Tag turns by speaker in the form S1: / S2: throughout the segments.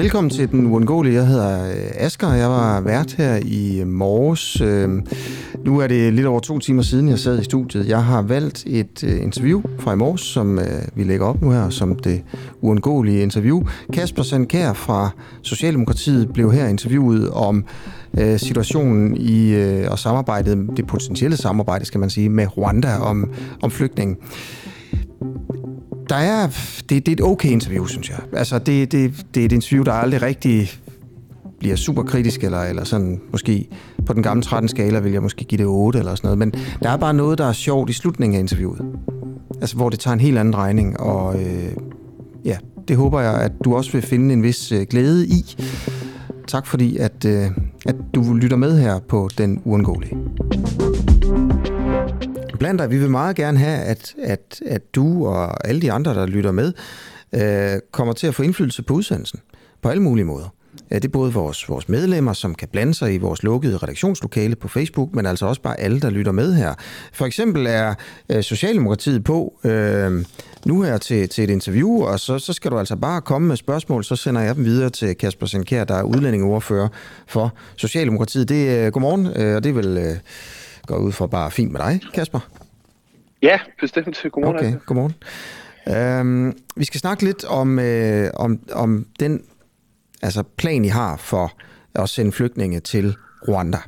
S1: Velkommen til Den Uundgåelige. Jeg hedder øh, Asger, og jeg var vært her i øh, morges. Øhm, nu er det lidt over to timer siden, jeg sad i studiet. Jeg har valgt et øh, interview fra i morges, som øh, vi lægger op nu her, som det uundgåelige interview. Kasper Sandkær fra Socialdemokratiet blev her interviewet om situationen i og samarbejdet, det potentielle samarbejde, skal man sige, med Rwanda om, om flygtninge der er, det, det er et okay interview, synes jeg. Altså, det, det, det er et interview, der aldrig rigtig bliver super kritisk, eller, eller sådan måske på den gamle 13-skala vil jeg måske give det 8 eller sådan noget. Men der er bare noget, der er sjovt i slutningen af interviewet. Altså, hvor det tager en helt anden regning, og øh, ja, det håber jeg, at du også vil finde en vis øh, glæde i. Tak fordi, at, øh, at du lytter med her på Den Uundgåelige blandt dig. Vi vil meget gerne have, at, at, at du og alle de andre, der lytter med, øh, kommer til at få indflydelse på udsendelsen på alle mulige måder. Det er både vores, vores medlemmer, som kan blande sig i vores lukkede redaktionslokale på Facebook, men altså også bare alle, der lytter med her. For eksempel er øh, Socialdemokratiet på øh, nu her til, til et interview, og så, så skal du altså bare komme med spørgsmål, så sender jeg dem videre til Kasper Senkær, der er udlændingeordfører for Socialdemokratiet. Det er øh, godmorgen, øh, og det er vel... Øh, går ud for bare fint med dig, Kasper.
S2: Ja, bestemt. Godmorgen.
S1: Okay, godmorgen. Øhm, vi skal snakke lidt om, øh, om, om den altså plan, I har for at sende flygtninge til Rwanda.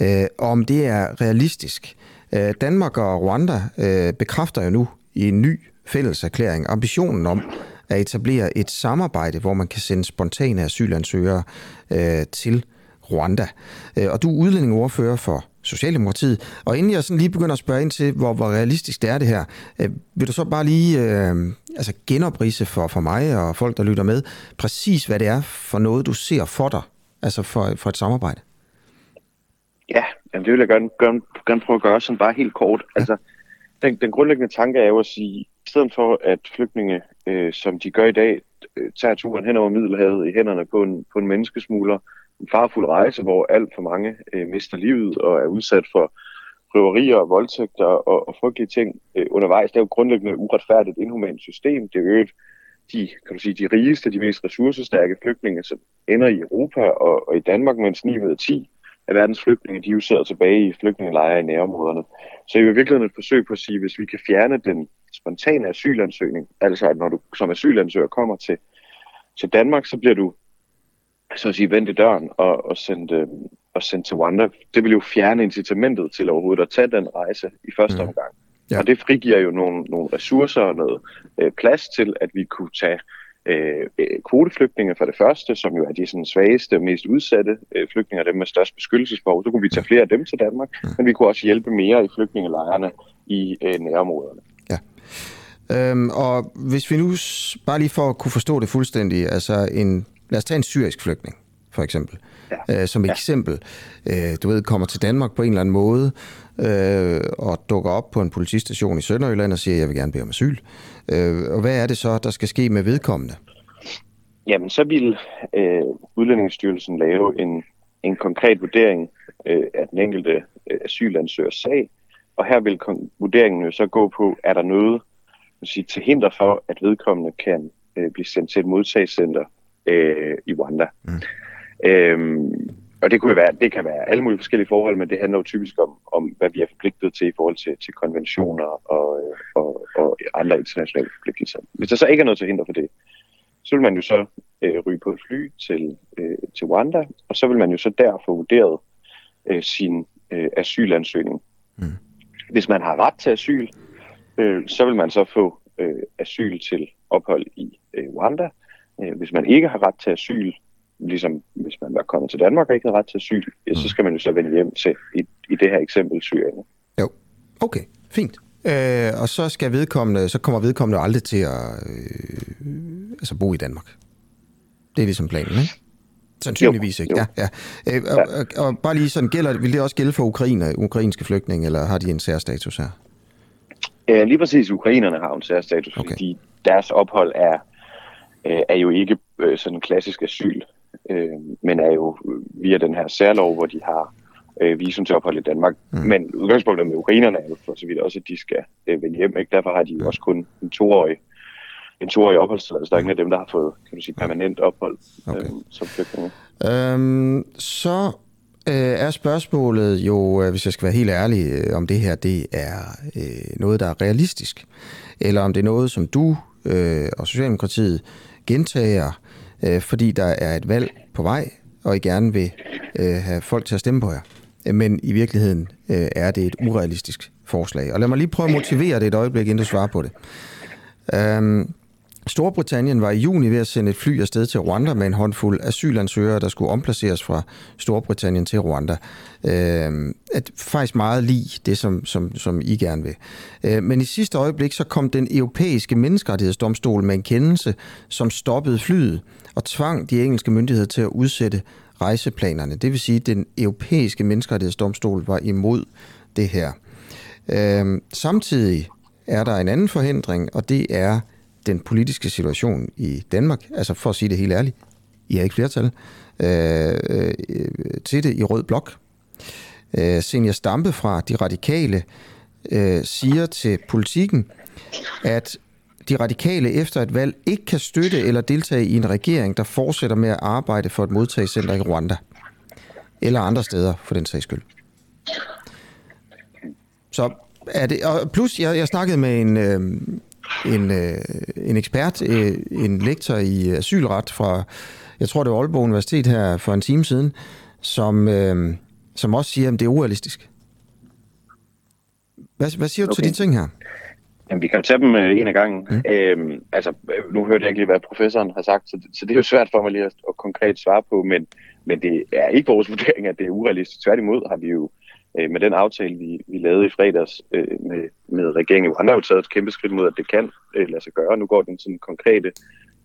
S1: Øh, om det er realistisk. Øh, Danmark og Rwanda øh, bekræfter jo nu i en ny fælles erklæring ambitionen om at etablere et samarbejde, hvor man kan sende spontane asylansøgere øh, til Rwanda. Øh, og du er udlændingeordfører for Socialdemokratiet. Og inden jeg sådan lige begynder at spørge ind til, hvor, hvor realistisk det er det her, øh, vil du så bare lige øh, altså genoprise for, for mig og folk, der lytter med, præcis hvad det er for noget, du ser for dig, altså for, for et samarbejde?
S2: Ja, jamen det vil jeg gerne, gerne, gerne prøve at gøre sådan bare helt kort. Ja. Altså, den, den grundlæggende tanke er jo at sige, i stedet for at flygtninge, øh, som de gør i dag, øh, tager turen hen over Middelhavet i hænderne på en, på en menneskesmugler, en farfuld rejse, hvor alt for mange øh, mister livet og er udsat for røverier og voldtægter og, og frygtelige ting øh, undervejs. Det er jo grundlæggende uretfærdigt inhumant system. Det er jo de, kan du sige, de rigeste, de mest ressourcestærke flygtninge, som ender i Europa og, og i Danmark, mens 9 ud af 10 af verdens flygtninge, de jo sidder tilbage i flygtningelejre i nærområderne. Så det er jo virkelig et forsøg på at sige, hvis vi kan fjerne den spontane asylansøgning, altså at når du som asylansøger kommer til, til Danmark, så bliver du så at sige, vendt i døren og, og, sendt, øh, og sendt til Rwanda. Det vil jo fjerne incitamentet til overhovedet at tage den rejse i første mm. omgang. Ja. Og det frigiver jo nogle, nogle ressourcer og noget øh, plads til, at vi kunne tage øh, øh, kvoteflygtninge for det første, som jo er de sådan, svageste og mest udsatte øh, flygtninge, dem med størst beskyttelsesbehov. Så kunne vi tage flere af dem til Danmark, mm. men vi kunne også hjælpe mere i flygtningelejrene i øh, nærområderne.
S1: Ja. Øhm, og hvis vi nu, bare lige for at kunne forstå det fuldstændig, altså en Lad os tage en syrisk flygtning, for eksempel. Ja. Øh, som eksempel. Øh, du ved, kommer til Danmark på en eller anden måde, øh, og dukker op på en politistation i Sønderjylland og siger, jeg vil gerne bede om asyl. Øh, og hvad er det så, der skal ske med vedkommende?
S2: Jamen, så vil øh, Udlændingsstyrelsen lave en, en konkret vurdering øh, af den enkelte øh, asylansøgers sag, og her vil vurderingen jo så gå på, er der noget sige, til hinder for, at vedkommende kan øh, blive sendt til et modtagscenter øh, i Rwanda. Mm. Øhm, og det, kunne være, det kan være alle mulige forskellige forhold, men det handler jo typisk om, om hvad vi er forpligtet til i forhold til, til konventioner og, og, og andre internationale forpligtelser. Hvis der så ikke er noget til hinder for det, så vil man jo så øh, ryge på et fly til, øh, til Rwanda, og så vil man jo så der få vurderet øh, sin øh, asylansøgning. Mm. Hvis man har ret til asyl, øh, så vil man så få øh, asyl til ophold i øh, Rwanda, Øh, hvis man ikke har ret til asyl, ligesom hvis man var kommet til Danmark og ikke har ret til asyl, ja, så mm. skal man jo så vende hjem til, i, i det her eksempel, Syrien.
S1: Jo, okay, fint. Øh, og så skal vedkommende, så kommer vedkommende aldrig til at øh, altså bo i Danmark. Det er ligesom planen, ikke? Sandsynligvis ikke, jo. ja. ja. Øh, og, og, og bare lige sådan, gælder, vil det også gælde for Ukraine, ukrainske flygtninge, eller har de en særstatus her?
S2: Ja, lige præcis, ukrainerne har en særstatus, okay. fordi deres ophold er øh, er jo ikke øh, sådan klassisk asyl, øh, men er jo via den her særlov, hvor de har øh, visum til ophold i Danmark. Mm. Men udgangspunktet med ukrainerne er jo for så vidt også, at de skal øh, vende hjem. Ikke? Derfor har de jo også kun en toårig en toårig opholdstilladelse. Der er ingen af dem, der har fået kan du sige, permanent ophold okay. øh, som flygtninge.
S1: Øhm, så øh, er spørgsmålet jo, øh, hvis jeg skal være helt ærlig, øh, om det her det er øh, noget, der er realistisk, eller om det er noget, som du øh, og Socialdemokratiet gentager, øh, fordi der er et valg på vej, og I gerne vil øh, have folk til at stemme på jer. Men i virkeligheden øh, er det et urealistisk forslag. Og lad mig lige prøve at motivere det et øjeblik, inden du svarer på det. Øhm, Storbritannien var i juni ved at sende et fly afsted til Rwanda med en håndfuld asylansøgere, der skulle omplaceres fra Storbritannien til Rwanda. Øh, at faktisk meget lige det, som, som, som I gerne vil. Øh, men i sidste øjeblik så kom den europæiske menneskerettighedsdomstol med en kendelse, som stoppede flyet og tvang de engelske myndigheder til at udsætte rejseplanerne. Det vil sige, at den europæiske menneskerettighedsdomstol var imod det her. Øh, samtidig er der en anden forhindring, og det er den politiske situation i Danmark, altså for at sige det helt ærligt, I har ikke flertal øh, øh, til det i Rød Blok. Øh, Senior Stampe fra De Radikale øh, siger til politikken, at de radikale efter et valg ikke kan støtte eller deltage i en regering, der fortsætter med at arbejde for et modtagelsescenter i Rwanda. Eller andre steder, for den sags skyld. Så er det, og plus, jeg, jeg snakkede med en, øh, en, øh, en ekspert, øh, en lektor i asylret fra, jeg tror det var Aalborg Universitet her for en time siden, som, øh, som også siger, at det er urealistisk. Hvad, hvad siger du okay. til de ting her?
S2: Jamen, vi kan jo tage dem øh, en af gangen. Mm. Øhm, altså, nu hørte jeg ikke lige, hvad professoren har sagt, så, så det er jo svært for mig lige at, at konkret svare på, men, men det er ikke vores vurdering, at det er urealistisk. Tværtimod har vi jo øh, Øh, med den aftale, vi, vi lavede i fredags øh, med, med regeringen. Han har jo taget et kæmpe skridt mod, at det kan øh, lade sig gøre. Nu går den sådan konkrete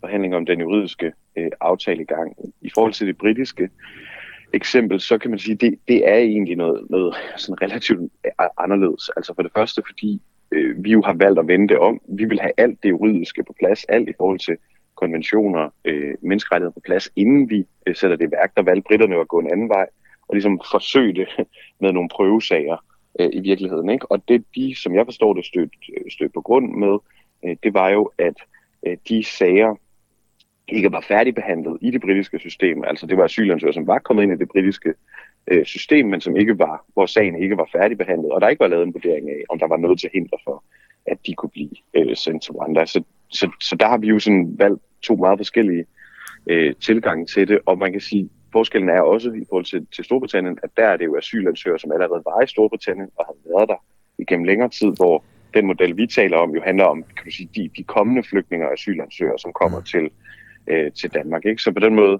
S2: forhandling om den juridiske øh, aftale i gang. I forhold til det britiske eksempel, så kan man sige, at det, det er egentlig noget, noget sådan relativt øh, anderledes. Altså for det første, fordi øh, vi jo har valgt at vende det om. Vi vil have alt det juridiske på plads, alt i forhold til konventioner, øh, menneskerettigheder på plads, inden vi øh, sætter det i værk. Der valgte britterne at gå en anden vej og ligesom forsøge det med nogle prøvesager øh, i virkeligheden. Ikke? Og det de, som jeg forstår det, stødt, øh, stød på grund med, øh, det var jo, at øh, de sager ikke var færdigbehandlet i det britiske system. Altså det var asylansøgere, som var kommet ind i det britiske øh, system, men som ikke var, hvor sagen ikke var færdigbehandlet, og der ikke var lavet en vurdering af, om der var noget til hinder for, at de kunne blive øh, sendt til Rwanda. Så, så, så der har vi jo sådan valgt to meget forskellige øh, tilgange til det, og man kan sige, forskellen er også i forhold til, til Storbritannien, at der er det jo asylansøgere, som allerede var i Storbritannien og har været der igennem længere tid, hvor den model, vi taler om, jo handler om kan du sige, de, de kommende flygtninge og asylansøgere, som kommer mm. til, øh, til Danmark. Ikke? Så på den måde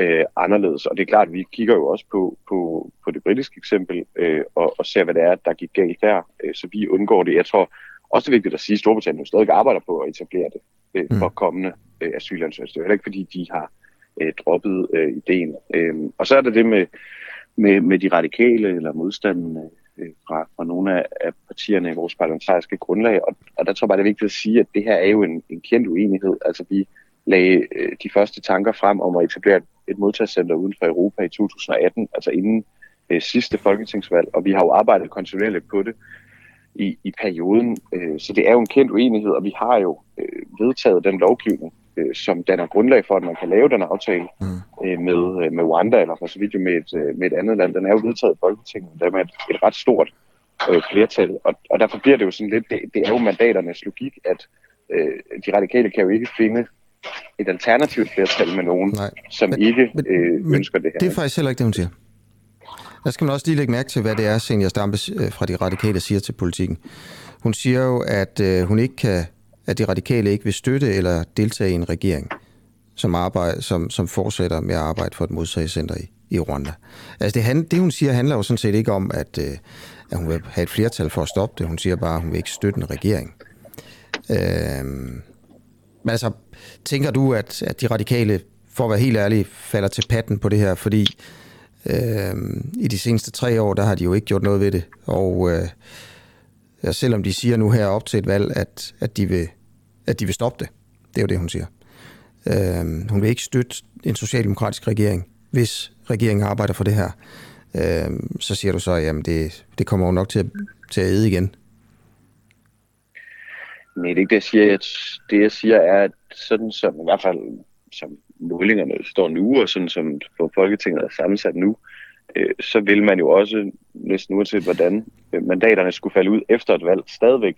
S2: øh, anderledes. Og det er klart, at vi kigger jo også på, på, på det britiske eksempel øh, og, og ser, hvad det er, der gik galt der, øh, så vi undgår det. Jeg tror også, det er vigtigt at sige, at Storbritannien stadig arbejder på at etablere det øh, for mm. kommende øh, asylansøgere. Det er heller ikke, fordi de har øh, droppet øh, ideen. Øh, og så er der det med, med, med de radikale eller modstanden øh, fra, fra nogle af, af partierne i vores parlamentariske grundlag. Og, og der tror jeg bare, det er vigtigt at sige, at det her er jo en, en kendt uenighed. Altså vi lagde øh, de første tanker frem om at etablere et, et modtagscenter uden for Europa i 2018, altså inden øh, sidste folketingsvalg, og vi har jo arbejdet kontinuerligt på det i, i perioden. Øh, så det er jo en kendt uenighed, og vi har jo øh, vedtaget den lovgivning, øh, som danner grundlag for, at man kan lave den aftale mm. øh, med, øh, med Rwanda, eller for så vidt jo med et, med et andet land. Den er jo vedtaget i Folketinget, der med et, et ret stort øh, flertal, og, og derfor bliver det jo sådan lidt, det, det er jo mandaternes logik, at øh, de radikale kan jo ikke finde et alternativt flertal med nogen, Nej. som men, ikke øh, men, ønsker det her.
S1: Det er faktisk heller ikke det, hun siger. Der skal man også lige lægge mærke til, hvad det er, Senior Stampe fra de radikale siger til politikken. Hun siger jo, at øh, hun ikke kan at de radikale ikke vil støtte eller deltage i en regering, som, arbejde, som, som fortsætter med at arbejde for et modsagscenter i, i Rwanda. Altså det, han, det, hun siger, handler jo sådan set ikke om, at, øh, at hun vil have et flertal for at stoppe det. Hun siger bare, at hun vil ikke støtte en regering. Øh, men altså, tænker du, at, at de radikale, for at være helt ærlig, falder til patten på det her, fordi øh, i de seneste tre år, der har de jo ikke gjort noget ved det, og øh, ja, selvom de siger nu her op til et valg, at, at de vil at de vil stoppe det. Det er jo det, hun siger. Øh, hun vil ikke støtte en socialdemokratisk regering, hvis regeringen arbejder for det her. Øh, så siger du så, at det, det kommer jo nok til at, til at æde igen.
S2: Nej, det er ikke det, jeg siger. Det, jeg siger, er, at sådan som i hvert fald som målingerne står nu, og sådan som Folketinget er sammensat nu, øh, så vil man jo også, næsten uanset hvordan øh, mandaterne skulle falde ud efter et valg, stadigvæk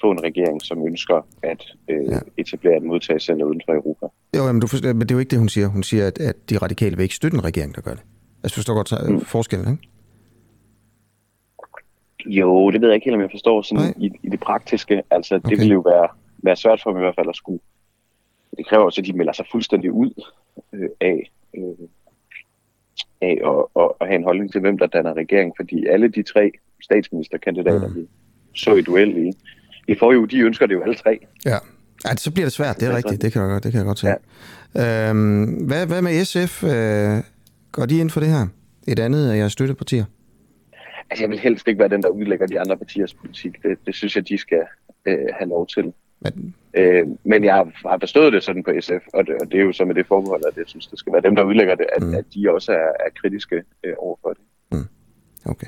S2: få en regering, som ønsker at øh, ja. etablere et modtagscenter uden for Europa.
S1: Jo, men, du forstår, men det er jo ikke det, hun siger. Hun siger, at, at de radikale vil ikke støtte en regering, der gør det. Altså, forstår godt mm. forskellen, ikke?
S2: Jo, det ved jeg ikke helt, om jeg forstår sådan i, i det praktiske. Altså, okay. det vil jo være, være svært for dem i hvert fald at skulle... Det kræver også, at de melder sig fuldstændig ud øh, af, øh, af at, at, at have en holdning til, hvem der danner regering, fordi alle de tre statsministerkandidater, mm. vi så i duel i, i forrige uge, de ønsker det jo alle tre.
S1: Ja, ja så bliver det svært, det er rigtigt, det kan jeg, det kan jeg godt se. Ja. Øhm, hvad, hvad med SF? Øh, går de ind for det her? Et andet af jeres støttepartier?
S2: Altså, jeg vil helst ikke være den, der udlægger de andre partiers politik. Det, det synes jeg, de skal øh, have lov til. Men... Øh, men jeg har forstået det sådan på SF, og det, og det er jo så med det forbehold, at jeg synes, det skal være dem, der udlægger det, at, mm. at de også er, er kritiske øh, overfor det. Mm.
S1: Okay.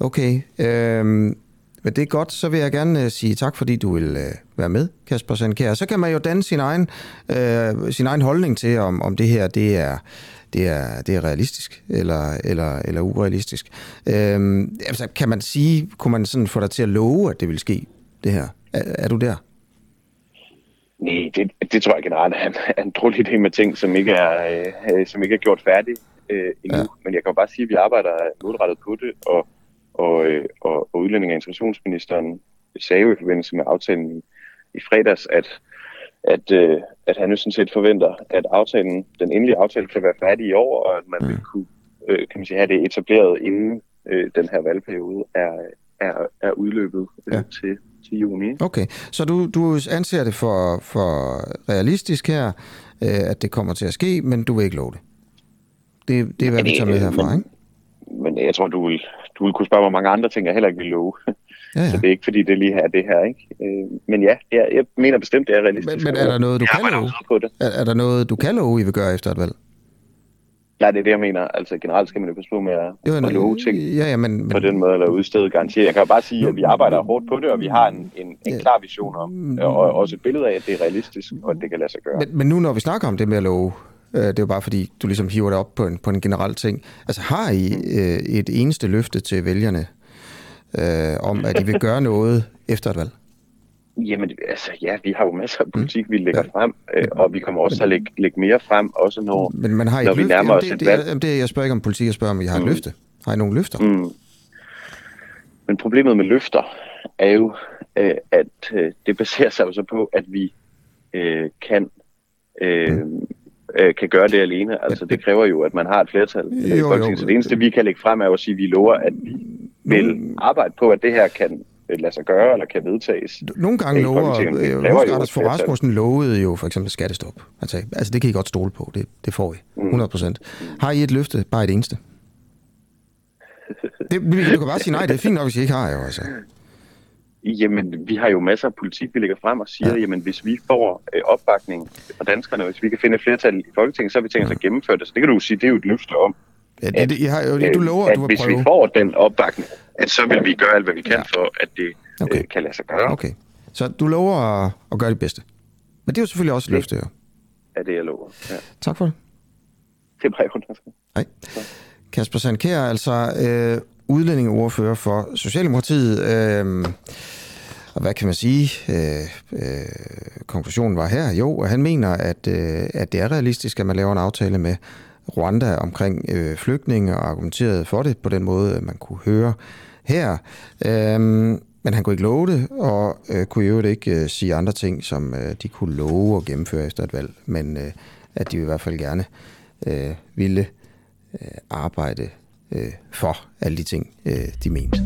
S1: Okay. Øhm, men det er godt, så vil jeg gerne uh, sige tak, fordi du vil uh, være med, Kasper Sandkær. Så kan man jo danne sin egen, uh, sin egen holdning til, om, om det her det er, det er, det er realistisk eller, eller, eller urealistisk. Øhm, altså, kan man sige, kunne man sådan få dig til at love, at det vil ske, det her? Er, er du der?
S2: Nej, det, det tror jeg generelt er en, er en dårlig idé med ting, som ikke er, øh, som ikke er gjort færdig øh, endnu. Ja. Men jeg kan bare sige, at vi arbejder målrettet på det, og, og, øh, og, og udlænding- og integrationsministeren sagde jo i forbindelse med aftalen i, i fredags, at, at, øh, at han jo sådan set forventer, at aftalen, den endelige aftale kan være færdig i år, og at man mm. vil kunne øh, kan man sige, have det etableret inden øh, den her valgperiode er, er, er udløbet øh, ja. til, til juni.
S1: Okay, så du, du anser det for, for realistisk her, øh, at det kommer til at ske, men du vil ikke love det? Det, det er, hvad vi tager med herfra,
S2: men,
S1: ikke?
S2: Men jeg tror, du vil, du vil kunne spørge mig mange andre ting, jeg heller ikke vil love. Ja, ja. Så det er ikke, fordi det lige her det her, ikke? Øh, men ja, jeg, jeg mener bestemt, det er realistisk.
S1: Men, men er der noget, du kan love? På det. Er, er der noget, du kan love, I vil gøre efter et valg?
S2: Nej, det er det, jeg mener. Altså generelt skal man jo passe på med at, jo, at love ting
S1: ja, ja, men, men,
S2: på den måde, eller udstede garantier. Jeg kan jo bare sige, at vi arbejder hårdt på det, og vi har en, en, en ja, klar vision om, mm. og også et billede af, at det er realistisk, og at det kan lade sig gøre.
S1: Men, men nu når vi snakker om det med at love, øh, det er jo bare fordi, du ligesom hiver det op på en, på en generel ting. Altså har I øh, et eneste løfte til vælgerne øh, om, at I vil gøre noget efter et valg?
S2: Jamen, altså ja, vi har jo masser af politik, vi lægger ja. frem, øh, og vi kommer også til at lægge, lægge mere frem, også når,
S1: men man har når vi nærmer os et valg. Det, det, jeg spørger ikke om politik, jeg spørger om, I har mm. løfte. Har I nogle løfter? Mm.
S2: Men problemet med løfter er jo, øh, at øh, det baserer sig jo så på, at vi øh, kan øh, mm. øh, kan gøre det alene. Altså, det kræver jo, at man har et flertal jo, i Folketinget. Så det eneste, vi kan lægge frem, er jo at sige, at vi lover, at vi vil arbejde på, at det her kan lade sig gøre, eller kan vedtages.
S1: Nogle gange lover, øh, Anders Fogh Rasmussen lovede jo for eksempel skattestop. Altså, altså det kan I godt stole på, det, det får I, 100 procent. Mm. Har I et løfte, bare et eneste? Det, du kan bare sige nej, det er fint nok, hvis I ikke har jo, altså.
S2: Jamen, vi har jo masser af politik, vi lægger frem og siger, ja. jamen, hvis vi får øh, opbakning fra danskerne, hvis vi kan finde et flertal i Folketinget, så har vi tænkt os at gennemføre det. Så det kan du sige, det er jo et løfte om,
S1: Ja, det, det, jeg har, jo, du lover, at,
S2: du
S1: vil
S2: hvis
S1: prøve.
S2: vi får den opbakning, at så vil vi gøre alt, hvad vi kan ja. for, at det okay. øh, kan lade sig gøre.
S1: Okay. Så du lover at, at gøre det bedste. Men det er jo selvfølgelig også et løfte, jo.
S2: Ja, det jeg lover. Ja.
S1: Tak for det.
S2: Det er bare
S1: Hej. Kasper Sandkær, altså øh, udlændingeordfører for Socialdemokratiet. Øh, og hvad kan man sige? Øh, øh, konklusionen var her, jo, og han mener, at, øh, at det er realistisk, at man laver en aftale med Rwanda omkring øh, flygtninge og argumenterede for det på den måde, øh, man kunne høre her. Øhm, men han kunne ikke love det, og øh, kunne jo ikke øh, sige andre ting, som øh, de kunne love og gennemføre efter et valg, men øh, at de i hvert fald gerne øh, ville øh, arbejde øh, for alle de ting, øh, de mente.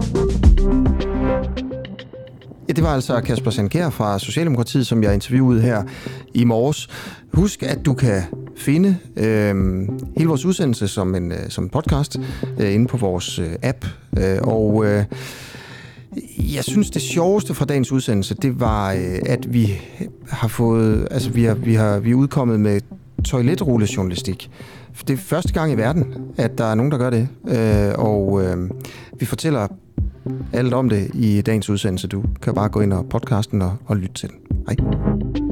S1: Ja, det var altså Kasper Sandkær fra Socialdemokratiet, som jeg interviewede her i morges. Husk, at du kan finde øh, hele vores udsendelse som en, øh, som en podcast øh, inde på vores øh, app. Øh, og øh, jeg synes, det sjoveste fra dagens udsendelse, det var, øh, at vi har fået, altså vi har, vi har, vi er udkommet med toiletrullejournalistik. Det er første gang i verden, at der er nogen, der gør det. Øh, og øh, vi fortæller alt om det i dagens udsendelse. Du kan bare gå ind og podcasten og, og lytte til den. Hej.